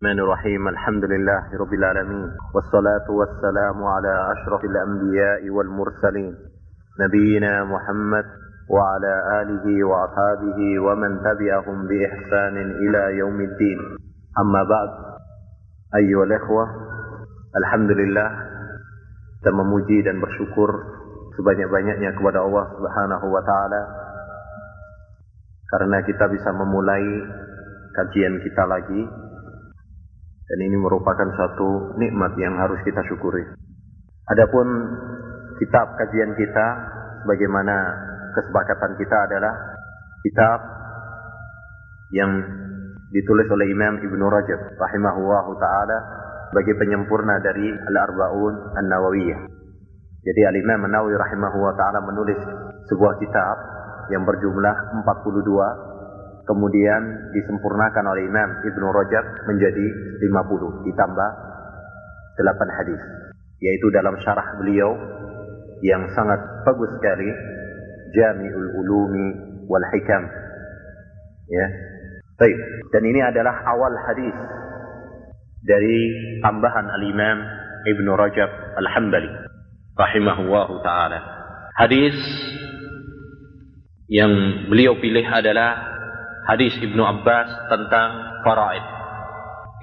الرحمن الرحيم. الحمد لله رب العالمين. والصلاة والسلام على أشرف الأنبياء والمرسلين. نبينا محمد وعلى آله وأصحابه ومن تبعهم بإحسان إلى يوم الدين. أما بعد أيها الإخوة الحمد لله kita memuji dan bersyukur sebanyak-banyaknya kepada Allah Subhanahu wa taala karena kita bisa memulai kajian kita lagi. Dan ini merupakan satu nikmat yang harus kita syukuri. Adapun kitab kajian kita bagaimana kesepakatan kita adalah kitab yang ditulis oleh Imam Ibnu Rajab rahimahullahu taala sebagai penyempurna dari Al-Arba'un An-Nawawiyah. Jadi Al-Imam An-Nawawi rahimahullah taala menulis sebuah kitab yang berjumlah 42 kemudian disempurnakan oleh Imam Ibnu Rajab menjadi 50 ditambah 8 hadis. Yaitu dalam syarah beliau yang sangat bagus sekali Jami'ul Ulumi wal Hikam. Ya. Baik. Dan ini adalah awal hadis dari tambahan al-Imam Ibnu Rajab Al-Hambali rahimahullahu taala. Hadis yang beliau pilih adalah hadis Ibnu Abbas tentang faraid,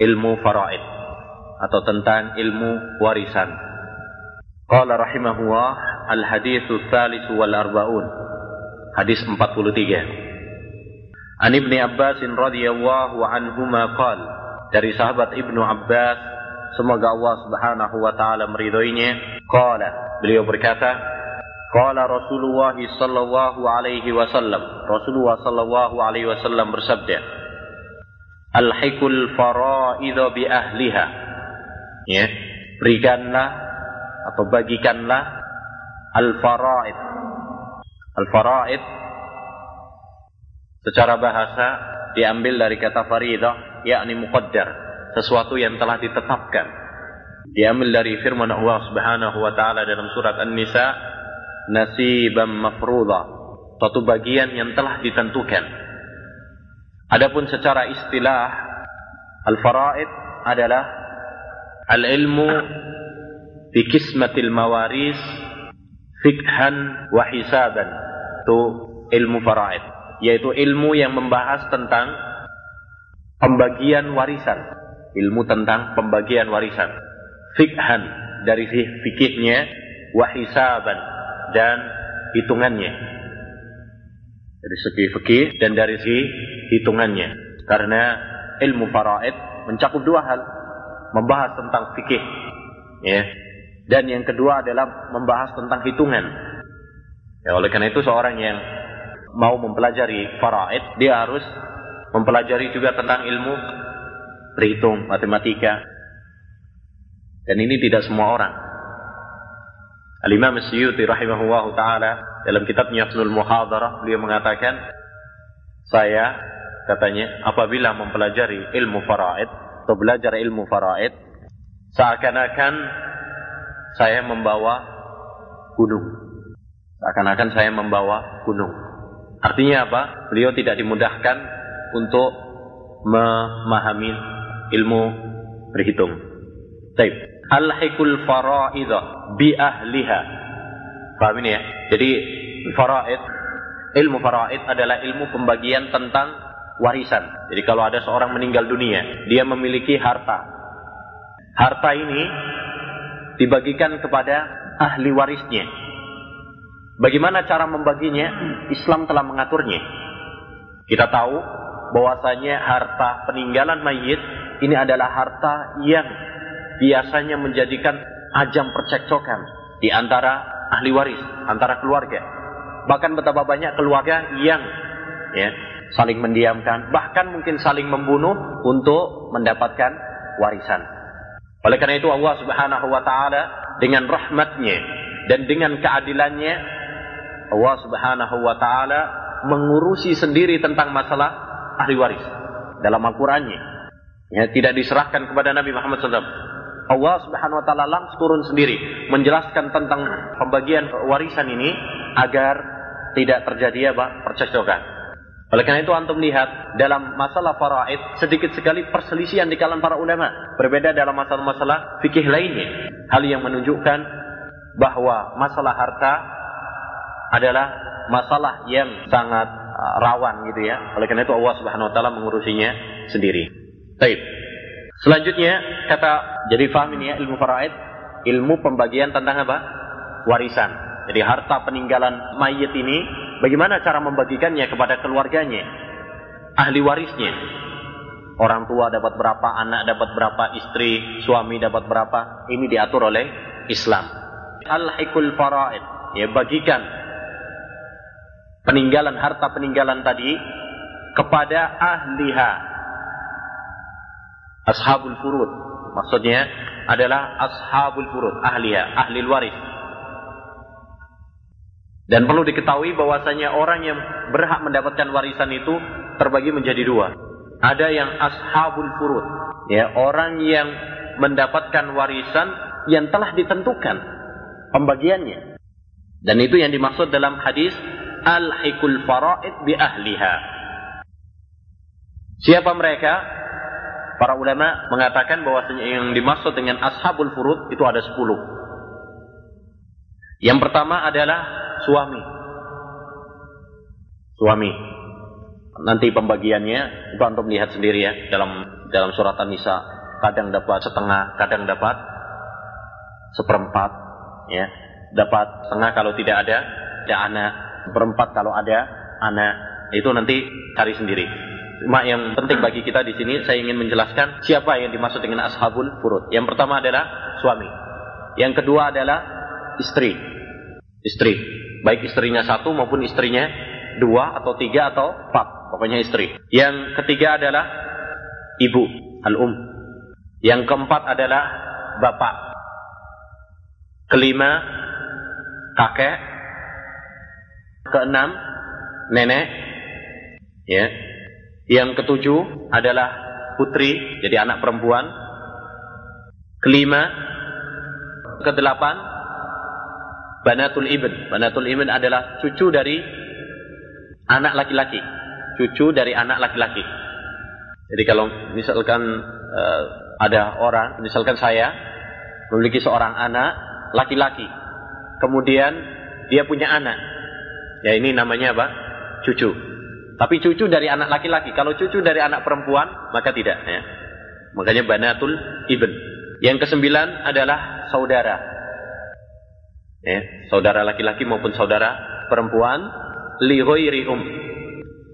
ilmu faraid atau tentang ilmu warisan. Qala rahimahullah al-haditsu tsalitsu wal arbaun. Hadis 43. An Ibnu Abbas radhiyallahu anhuma qala dari sahabat Ibnu Abbas semoga Allah Subhanahu wa taala meridhoinya qala beliau berkata Qala Rasulullah sallallahu alaihi wasallam. Rasulullah sallallahu alaihi wasallam bersabda, "Alhiqul faraidha bi ahliha." Ya, berikanlah atau bagikanlah al-faraid. Al-faraid secara bahasa diambil dari kata faridah, yakni muqaddar, sesuatu yang telah ditetapkan. Diambil dari firman Allah Subhanahu wa taala dalam surat An-Nisa nasiban mafruḍa, suatu bagian yang telah ditentukan. Adapun secara istilah al-faraid adalah al-ilmu fi kismatil mawaris fikhan wa hisaban. Itu ilmu faraid, yaitu ilmu yang membahas tentang pembagian warisan, ilmu tentang pembagian warisan. Fikhan dari fikihnya wa hisaban dan hitungannya. Dari segi fikih dan dari segi hitungannya. Karena ilmu faraid mencakup dua hal. Membahas tentang fikih. Ya. Dan yang kedua adalah membahas tentang hitungan. Ya, oleh karena itu seorang yang mau mempelajari faraid, dia harus mempelajari juga tentang ilmu berhitung, matematika. Dan ini tidak semua orang. Al-Imam Suyuti rahimahullah ta'ala dalam kitabnya Asnul Muhadarah beliau mengatakan saya katanya apabila mempelajari ilmu faraid atau belajar ilmu faraid seakan-akan saya membawa gunung. Seakan-akan saya membawa gunung. Artinya apa? Beliau tidak dimudahkan untuk memahami ilmu berhitung. Baik alhiqul faraidah bi ahliha. Paham ini ya? Jadi faraid ilmu faraid adalah ilmu pembagian tentang warisan. Jadi kalau ada seorang meninggal dunia, dia memiliki harta. Harta ini dibagikan kepada ahli warisnya. Bagaimana cara membaginya? Islam telah mengaturnya. Kita tahu bahwasanya harta peninggalan mayit ini adalah harta yang biasanya menjadikan ajang percekcokan di antara ahli waris, antara keluarga. Bahkan betapa banyak keluarga yang ya, saling mendiamkan, bahkan mungkin saling membunuh untuk mendapatkan warisan. Oleh karena itu Allah Subhanahu wa taala dengan rahmatnya dan dengan keadilannya Allah Subhanahu wa taala mengurusi sendiri tentang masalah ahli waris dalam Al-Qur'annya. Ya, tidak diserahkan kepada Nabi Muhammad SAW. Allah Subhanahu wa taala langsung turun sendiri menjelaskan tentang pembagian warisan ini agar tidak terjadi apa? percekcokan. Oleh karena itu antum lihat dalam masalah faraid sedikit sekali perselisihan di kalangan para ulama. Berbeda dalam masalah-masalah fikih lainnya. Hal yang menunjukkan bahwa masalah harta adalah masalah yang sangat uh, rawan gitu ya. Oleh karena itu Allah Subhanahu wa taala mengurusinya sendiri. Baik. Selanjutnya kata jadi faham ini ya ilmu faraid, ilmu pembagian tentang apa? Warisan. Jadi harta peninggalan mayit ini Bagaimana cara membagikannya kepada keluarganya? Ahli warisnya. Orang tua dapat berapa, anak dapat berapa, istri, suami dapat berapa. Ini diatur oleh Islam. Al-hikul faraid. Ya, bagikan peninggalan harta peninggalan tadi kepada ahliha. Ashabul furud. Maksudnya adalah ashabul furud, ahliha, ahli waris. Dan perlu diketahui bahwasanya orang yang berhak mendapatkan warisan itu terbagi menjadi dua. Ada yang ashabul furud, ya, orang yang mendapatkan warisan yang telah ditentukan pembagiannya. Dan itu yang dimaksud dalam hadis al-hikul faraid bi ahliha. Siapa mereka? Para ulama mengatakan bahwasanya yang dimaksud dengan ashabul furud itu ada sepuluh. Yang pertama adalah suami. Suami. Nanti pembagiannya itu antum lihat sendiri ya dalam dalam surat An-Nisa kadang dapat setengah, kadang dapat seperempat ya. Dapat setengah kalau tidak ada ada anak, seperempat kalau ada anak. Itu nanti cari sendiri. Cuma yang penting bagi kita di sini saya ingin menjelaskan siapa yang dimaksud dengan ashabul furud. Yang pertama adalah suami. Yang kedua adalah istri. Istri baik istrinya satu maupun istrinya dua atau tiga atau empat, pokoknya istri. Yang ketiga adalah ibu, al-um. Yang keempat adalah bapak. Kelima, kakek. Keenam, nenek. Ya. Yang ketujuh adalah putri, jadi anak perempuan. Kelima, kedelapan Banatul Ibn. Banatul Ibn adalah cucu dari anak laki-laki. Cucu dari anak laki-laki. Jadi kalau misalkan uh, ada orang, misalkan saya memiliki seorang anak laki-laki, kemudian dia punya anak, ya ini namanya apa? Cucu. Tapi cucu dari anak laki-laki. Kalau cucu dari anak perempuan, maka tidak. Ya. Makanya banatul ibn. Yang kesembilan adalah saudara ya, saudara laki-laki maupun saudara perempuan li ghairi um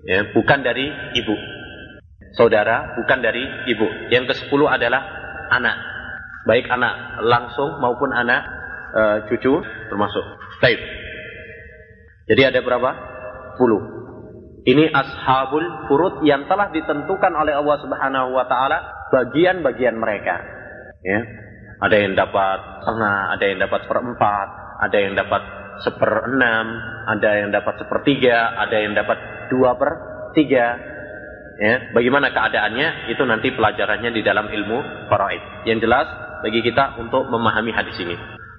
ya, bukan dari ibu saudara bukan dari ibu yang ke-10 adalah anak baik anak langsung maupun anak e, cucu termasuk baik jadi ada berapa 10 ini ashabul furud yang telah ditentukan oleh Allah Subhanahu wa taala bagian-bagian mereka ya ada yang dapat setengah ada yang dapat seperempat ada yang dapat seperenam, ada yang dapat sepertiga, ada yang dapat dua per tiga. Ya, bagaimana keadaannya itu nanti pelajarannya di dalam ilmu faraid. Yang jelas bagi kita untuk memahami hadis ini.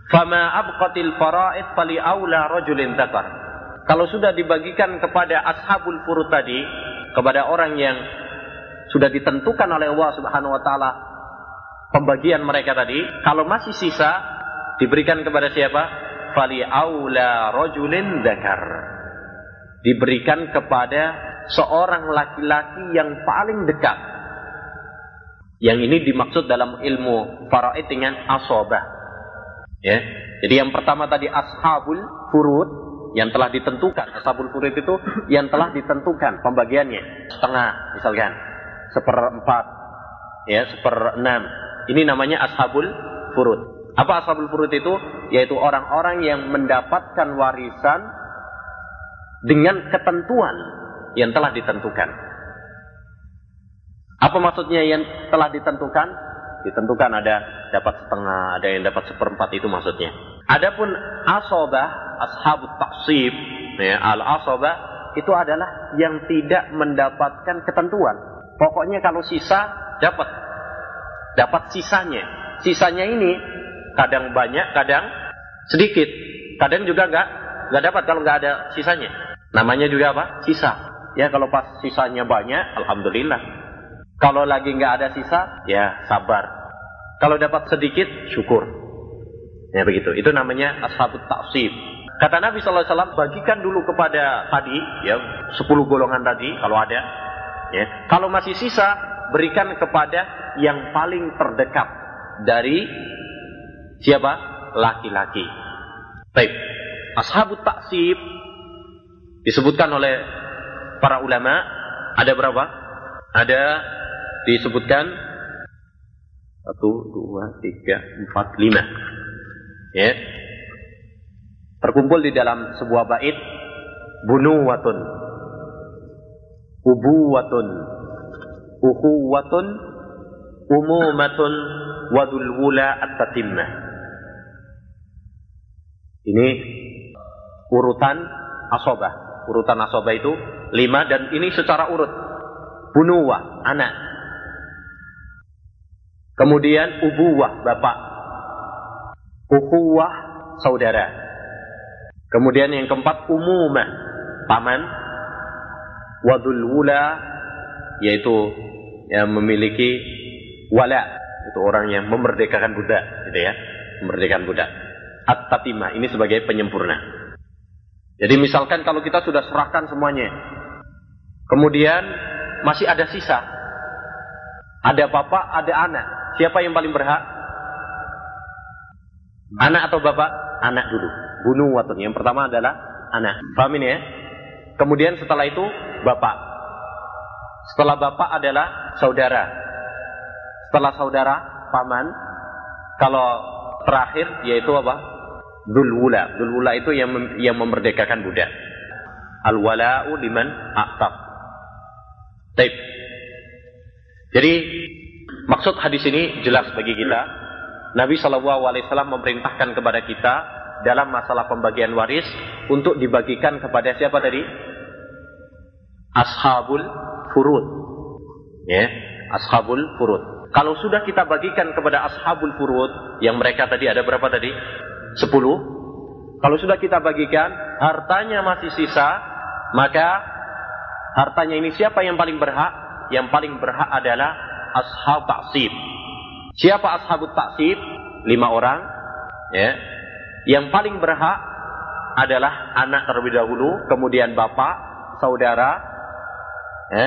Fama abqatil faraid fali aula rajulin takar. Kalau sudah dibagikan kepada ashabul furud tadi, kepada orang yang sudah ditentukan oleh Allah Subhanahu wa taala pembagian mereka tadi, kalau masih sisa diberikan kepada siapa? fali aula rajulin zakar diberikan kepada seorang laki-laki yang paling dekat. Yang ini dimaksud dalam ilmu faraid dengan asobah. Ya jadi yang pertama tadi ashabul furud yang telah ditentukan ashabul furud itu yang telah ditentukan pembagiannya setengah misalkan seperempat ya seperenam ini namanya ashabul furud apa ashabul furud itu? Yaitu orang-orang yang mendapatkan warisan dengan ketentuan yang telah ditentukan. Apa maksudnya yang telah ditentukan? Ditentukan ada dapat setengah, ada yang dapat seperempat itu maksudnya. Adapun asobah, ashabut taksib, ya, al asobah itu adalah yang tidak mendapatkan ketentuan. Pokoknya kalau sisa dapat, dapat sisanya. Sisanya ini kadang banyak, kadang sedikit. Kadang juga nggak nggak dapat kalau nggak ada sisanya. Namanya juga apa? Sisa. Ya kalau pas sisanya banyak, alhamdulillah. Kalau lagi nggak ada sisa, ya sabar. Kalau dapat sedikit, syukur. Ya begitu. Itu namanya ashabut taksib. Kata Nabi SAW, bagikan dulu kepada tadi, ya, 10 golongan tadi, kalau ada. Ya. Kalau masih sisa, berikan kepada yang paling terdekat dari siapa? Laki-laki. Baik. Ashabut taksib disebutkan oleh para ulama ada berapa? Ada disebutkan satu, dua, tiga, empat, lima. Ya. Terkumpul di dalam sebuah bait bunuwatun, ubuwatun, ukhuwatun, umumatun, wadul wula at-tatimmah. Ini urutan asobah. Urutan asobah itu lima dan ini secara urut. Bunuwah, anak. Kemudian ubuwah, bapak. Ukhuwah, saudara. Kemudian yang keempat umumah, paman. Wadul wula, yaitu yang memiliki wala. Itu orang yang memerdekakan budak, gitu ya. Memerdekakan budak. At-tatimah, ini sebagai penyempurna. Jadi misalkan kalau kita sudah serahkan semuanya, kemudian masih ada sisa, ada bapak, ada anak, siapa yang paling berhak? Anak atau bapak? Anak dulu. Bunuh watun. Yang pertama adalah anak. Paham ini ya? Kemudian setelah itu bapak. Setelah bapak adalah saudara. Setelah saudara paman. Kalau terakhir yaitu apa? Dulwula. Dulwula itu yang mem yang memerdekakan budak. Al-wala'u liman a'tab. Taib. Jadi maksud hadis ini jelas bagi kita. Nabi Shallallahu Alaihi Wasallam memerintahkan kepada kita dalam masalah pembagian waris untuk dibagikan kepada siapa tadi? Ashabul furud. Ya, ashabul furud. Kalau sudah kita bagikan kepada ashabul furud, yang mereka tadi ada berapa tadi? sepuluh. Kalau sudah kita bagikan, hartanya masih sisa, maka hartanya ini siapa yang paling berhak? Yang paling berhak adalah ashab taksib. Siapa ashabut taksib? Lima orang. Ya. Yang paling berhak adalah anak terlebih dahulu, kemudian bapak, saudara, ya.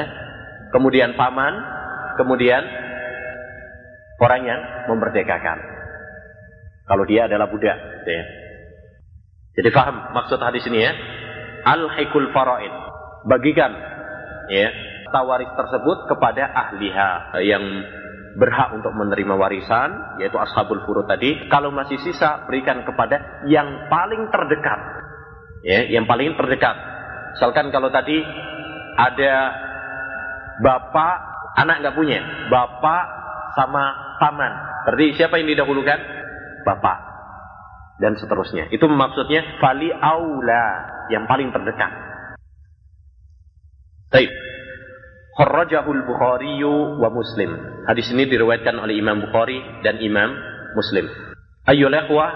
kemudian paman, kemudian orang yang memerdekakan. Kalau dia adalah budak. Ya. Jadi paham maksud hadis ini ya. Al-hikul faraid. Bagikan ya tawaris tersebut kepada ahliha yang berhak untuk menerima warisan yaitu ashabul furud tadi kalau masih sisa berikan kepada yang paling terdekat ya yang paling terdekat misalkan kalau tadi ada bapak anak nggak punya bapak sama paman berarti siapa yang didahulukan bapak dan seterusnya. Itu maksudnya fali aula yang paling terdekat. Baik. Kharrajahul Bukhari wa Muslim. Hadis ini diriwayatkan oleh Imam Bukhari dan Imam Muslim. Ayyul ikhwah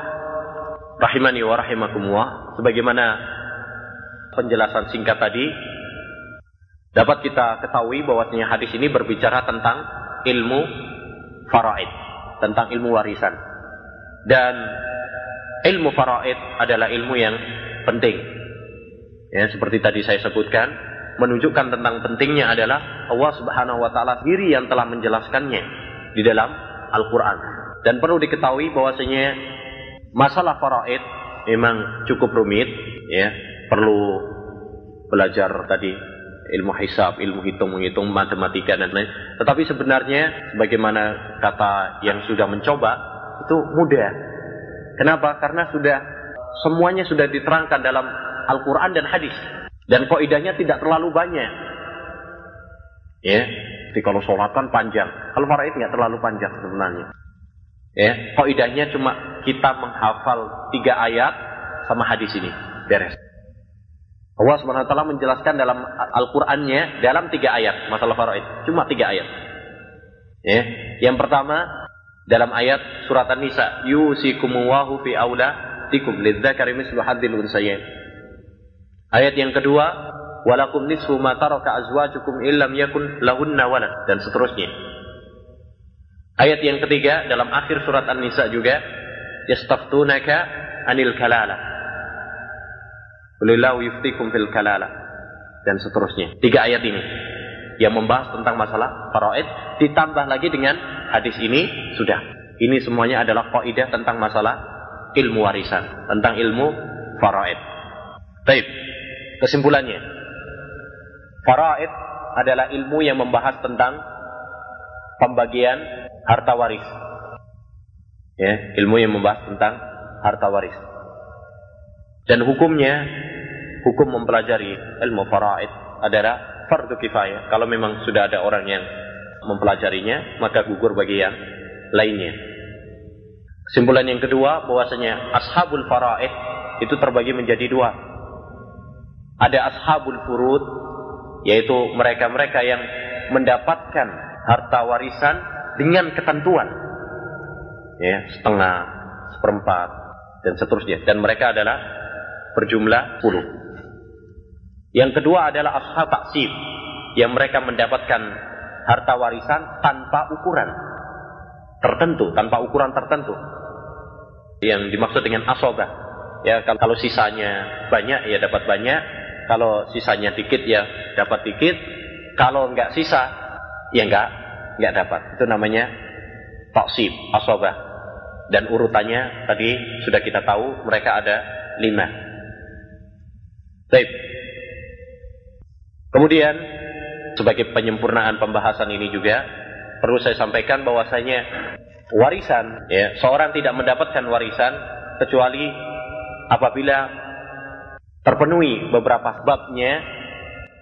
rahimani wa rahimakumullah sebagaimana penjelasan singkat tadi dapat kita ketahui bahwasanya hadis ini berbicara tentang ilmu faraid, tentang ilmu warisan. Dan ilmu faraid adalah ilmu yang penting. Ya, seperti tadi saya sebutkan, menunjukkan tentang pentingnya adalah Allah Subhanahu wa taala sendiri yang telah menjelaskannya di dalam Al-Qur'an. Dan perlu diketahui bahwasanya masalah faraid memang cukup rumit, ya. Perlu belajar tadi ilmu hisab, ilmu hitung, menghitung matematika dan lain. Tetapi sebenarnya sebagaimana kata yang sudah mencoba itu mudah. Kenapa? Karena sudah semuanya sudah diterangkan dalam Al-Quran dan hadis. Dan koidahnya tidak terlalu banyak. Ya, jadi kalau sholat kan panjang. Kalau faraid nggak terlalu panjang sebenarnya. Ya, koidahnya cuma kita menghafal tiga ayat sama hadis ini. Beres. Allah SWT menjelaskan dalam Al-Qur'annya dalam tiga ayat masalah faraid. Cuma tiga ayat. Ya. Yang pertama dalam ayat surat An-Nisa, yusikumullahu fi auladikum lidzakari mislu hadzil unsayain. Ayat yang kedua, walakum nisfu ma taraka azwajukum illam yakun lahunna walad dan seterusnya. Ayat yang ketiga dalam akhir surat An-Nisa juga yastaftunaka anil kalala. Qulillahu yuftikum fil kalala dan seterusnya. Tiga ayat ini yang membahas tentang masalah faraid ditambah lagi dengan hadis ini sudah. Ini semuanya adalah kaidah tentang masalah ilmu warisan, tentang ilmu faraid. Baik. Kesimpulannya, faraid adalah ilmu yang membahas tentang pembagian harta waris. Ya, ilmu yang membahas tentang harta waris. Dan hukumnya, hukum mempelajari ilmu faraid adalah fardu kifayah. Kalau memang sudah ada orang yang mempelajarinya, maka gugur bagi yang lainnya. Kesimpulan yang kedua, bahwasanya ashabul faraid itu terbagi menjadi dua. Ada ashabul furud, yaitu mereka-mereka yang mendapatkan harta warisan dengan ketentuan. Ya, setengah, seperempat, dan seterusnya. Dan mereka adalah berjumlah puluh. Yang kedua adalah ashab taksib, yang mereka mendapatkan harta warisan tanpa ukuran tertentu, tanpa ukuran tertentu. Yang dimaksud dengan asobah. Ya, kalau sisanya banyak ya dapat banyak, kalau sisanya dikit ya dapat dikit, kalau enggak sisa ya enggak enggak dapat. Itu namanya taksib, asobah. Dan urutannya tadi sudah kita tahu mereka ada lima. Baik. Kemudian sebagai penyempurnaan pembahasan ini juga perlu saya sampaikan bahwasanya warisan ya seorang tidak mendapatkan warisan kecuali apabila terpenuhi beberapa sebabnya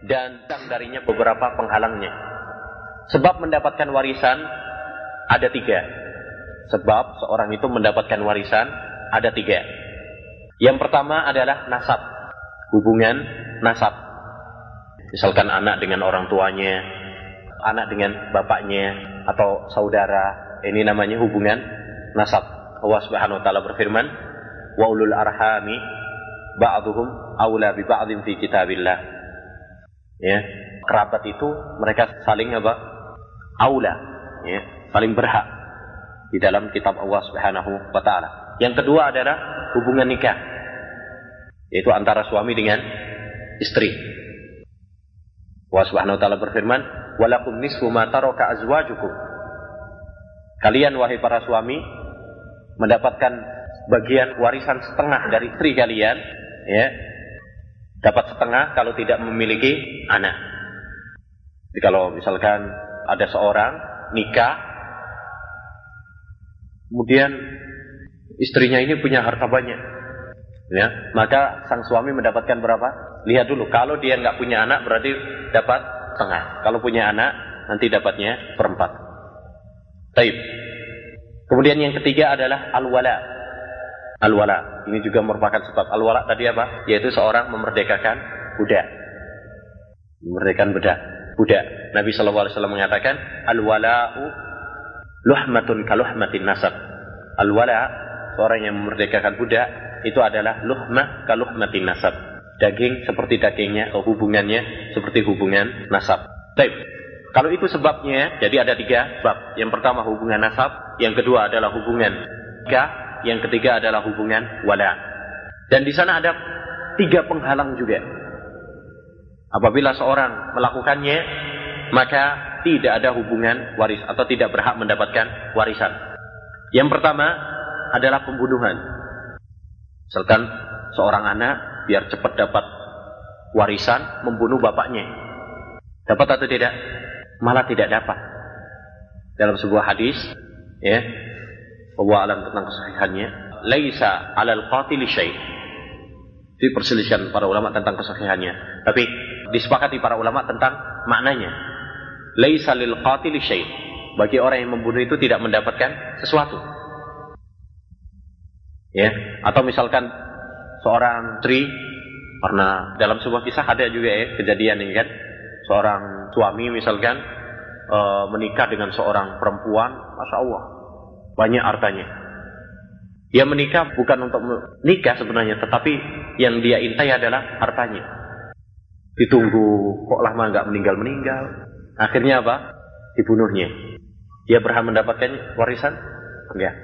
dan darinya beberapa penghalangnya. Sebab mendapatkan warisan ada tiga. Sebab seorang itu mendapatkan warisan ada tiga. Yang pertama adalah nasab. Hubungan nasab. Misalkan anak dengan orang tuanya, anak dengan bapaknya, atau saudara. Ini namanya hubungan nasab. Allah subhanahu wa ta'ala berfirman, Wa ulul arhami ba'duhum awla bi ba'din fi kitabillah. Ya, kerabat itu mereka saling apa? Aula, ya, saling berhak di dalam kitab Allah Subhanahu wa taala. Yang kedua adalah hubungan nikah. Yaitu antara suami dengan istri. Allah Subhanahu wa taala berfirman, "Walakum nisfu ma taraka azwajukum." Kalian wahai para suami mendapatkan bagian warisan setengah dari istri kalian, ya. Dapat setengah kalau tidak memiliki anak. Jadi kalau misalkan ada seorang nikah Kemudian istrinya ini punya harta banyak. Ya, maka sang suami mendapatkan berapa? Lihat dulu. Kalau dia nggak punya anak berarti dapat setengah. Kalau punya anak nanti dapatnya perempat. Taib. Kemudian yang ketiga adalah al-wala. Al-wala. Ini juga merupakan sebab al-wala tadi apa? Yaitu seorang memerdekakan budak. Memerdekakan budak. Budak. Nabi Wasallam mengatakan al-wala'u luhmatun kaluhmatin nasab. Al-wala, seorang yang memerdekakan budak, itu adalah luhmah kaluhmatin nasab. Daging seperti dagingnya, hubungannya seperti hubungan nasab. Baik. Kalau itu sebabnya, jadi ada tiga bab. Yang pertama hubungan nasab, yang kedua adalah hubungan nikah, yang ketiga adalah hubungan wala. Dan di sana ada tiga penghalang juga. Apabila seorang melakukannya, maka tidak ada hubungan waris atau tidak berhak mendapatkan warisan. Yang pertama adalah pembunuhan. Misalkan seorang anak biar cepat dapat warisan membunuh bapaknya. Dapat atau tidak? Malah tidak dapat. Dalam sebuah hadis, ya, bahwa alam tentang kesahihannya, laisa alal qatil syai. Itu perselisihan para ulama tentang kesahihannya. Tapi disepakati para ulama tentang maknanya laisa lil qatil syai. Bagi orang yang membunuh itu tidak mendapatkan sesuatu. Ya, atau misalkan seorang istri karena dalam sebuah kisah ada juga ya kejadian ini kan seorang suami misalkan e, menikah dengan seorang perempuan, masya Allah banyak hartanya. Dia menikah bukan untuk menikah sebenarnya, tetapi yang dia intai adalah hartanya. Ditunggu kok lama nggak meninggal-meninggal. Akhirnya apa? Dibunuhnya. Dia berhak mendapatkan warisan? Enggak.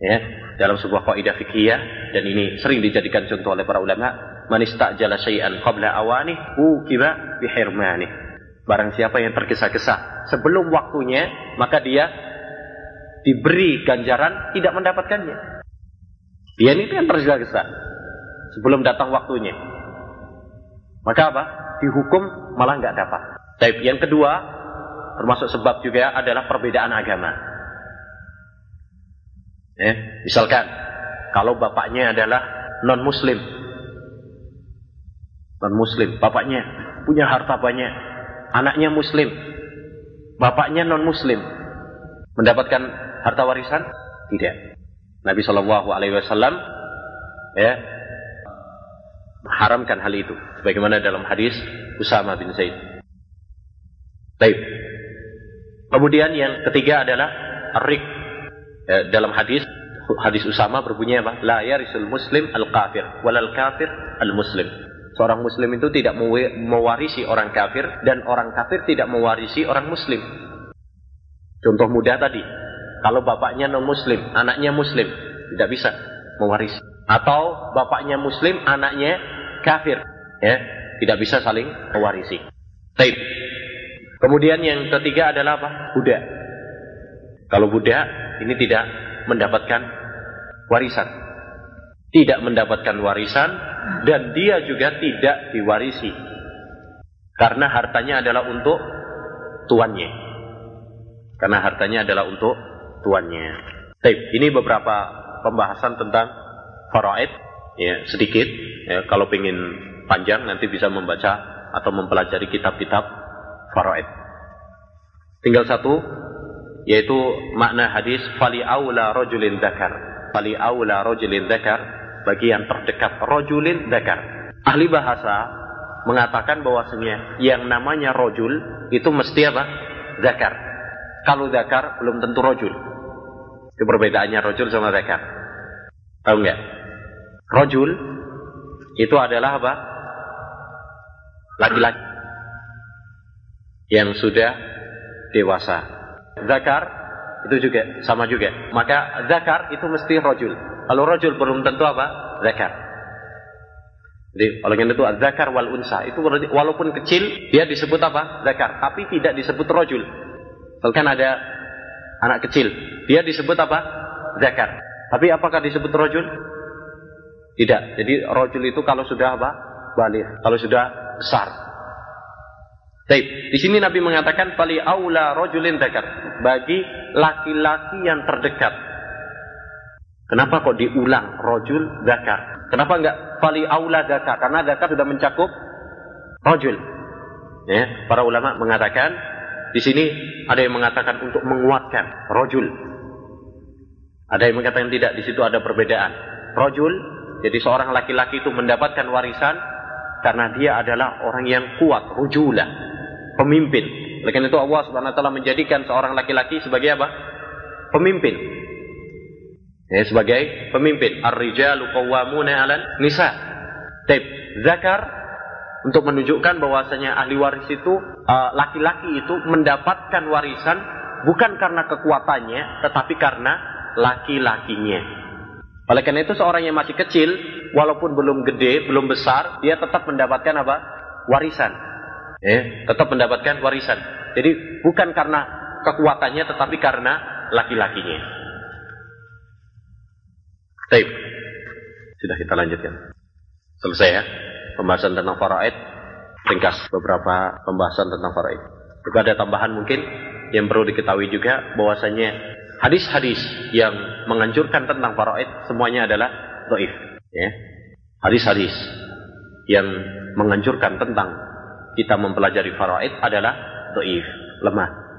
Ya, dalam sebuah kaidah fikih dan ini sering dijadikan contoh oleh para ulama, man istajala syai'an qabla awani ukiba bihirmani. Barang siapa yang tergesa-gesa sebelum waktunya, maka dia diberi ganjaran tidak mendapatkannya. Dia ini yang tergesa-gesa sebelum datang waktunya. Maka apa? Dihukum malah nggak dapat. Tapi yang kedua, termasuk sebab juga adalah perbedaan agama. Ya, misalkan kalau bapaknya adalah non muslim. Non muslim, bapaknya punya harta banyak, anaknya muslim. Bapaknya non muslim. Mendapatkan harta warisan? Tidak. Nabi Shallallahu alaihi wasallam ya mengharamkan hal itu sebagaimana dalam hadis Usama bin Zaid. Baik. Kemudian yang ketiga adalah rik Eh, dalam hadis hadis Usama berbunyi apa? La yarisul muslim al kafir walal kafir al muslim. Seorang muslim itu tidak mewarisi orang kafir dan orang kafir tidak mewarisi orang muslim. Contoh mudah tadi, kalau bapaknya non muslim, anaknya muslim, tidak bisa mewarisi. Atau bapaknya muslim, anaknya kafir, ya, tidak bisa saling mewarisi. Baik. Kemudian yang ketiga adalah apa? Budak. Kalau budak ini tidak mendapatkan warisan. Tidak mendapatkan warisan dan dia juga tidak diwarisi. Karena hartanya adalah untuk tuannya. Karena hartanya adalah untuk tuannya. Baik, ini beberapa pembahasan tentang faraid ya sedikit ya kalau ingin panjang nanti bisa membaca atau mempelajari kitab-kitab faraid. Tinggal satu yaitu makna hadis fali aula rojulin dakar fali aula rojulin dakar bagi yang terdekat rojulin dakar ahli bahasa mengatakan bahwasanya yang namanya rojul itu mesti apa? Dakar kalau dakar belum tentu rojul itu perbedaannya rojul sama dakar tahu nggak rojul itu adalah apa laki-laki yang sudah dewasa zakar itu juga sama juga. Maka zakar itu mesti rojul. Kalau rojul belum tentu apa? Zakar. Jadi oleh karena itu zakar wal unsa itu walaupun kecil dia disebut apa? Zakar, tapi tidak disebut rojul. Bahkan ada anak kecil, dia disebut apa? Zakar. Tapi apakah disebut rojul? Tidak. Jadi rojul itu kalau sudah apa? Balik. Kalau sudah besar. Baik, di sini Nabi mengatakan pali aula rojulin dekat bagi laki-laki yang terdekat. Kenapa kok diulang rojul zakar? Kenapa enggak pali aula zakar? Karena zakar sudah mencakup rojul. Ya, para ulama mengatakan di sini ada yang mengatakan untuk menguatkan rojul. Ada yang mengatakan tidak, di situ ada perbedaan. Rojul, jadi seorang laki-laki itu mendapatkan warisan karena dia adalah orang yang kuat, rujulah pemimpin. Oleh karena itu Allah Subhanahu wa taala menjadikan seorang laki-laki sebagai apa? Pemimpin. Ya, sebagai pemimpin. Ar-rijalu qawwamuna 'alan nisa. Taib. Zakar untuk menunjukkan bahwasanya ahli waris itu uh, laki-laki uh, itu mendapatkan warisan bukan karena kekuatannya tetapi karena laki-lakinya. Oleh karena itu seorang yang masih kecil walaupun belum gede, belum besar, dia tetap mendapatkan apa? warisan eh, tetap mendapatkan warisan. Jadi bukan karena kekuatannya tetapi karena laki-lakinya. Baik. Sudah kita lanjutkan. Selesai ya pembahasan tentang faraid. Ringkas beberapa pembahasan tentang faraid. Juga ada tambahan mungkin yang perlu diketahui juga bahwasanya hadis-hadis yang menganjurkan tentang faraid semuanya adalah doif. Ya. Hadis-hadis yang menganjurkan tentang kita mempelajari faraid adalah doif, lemah.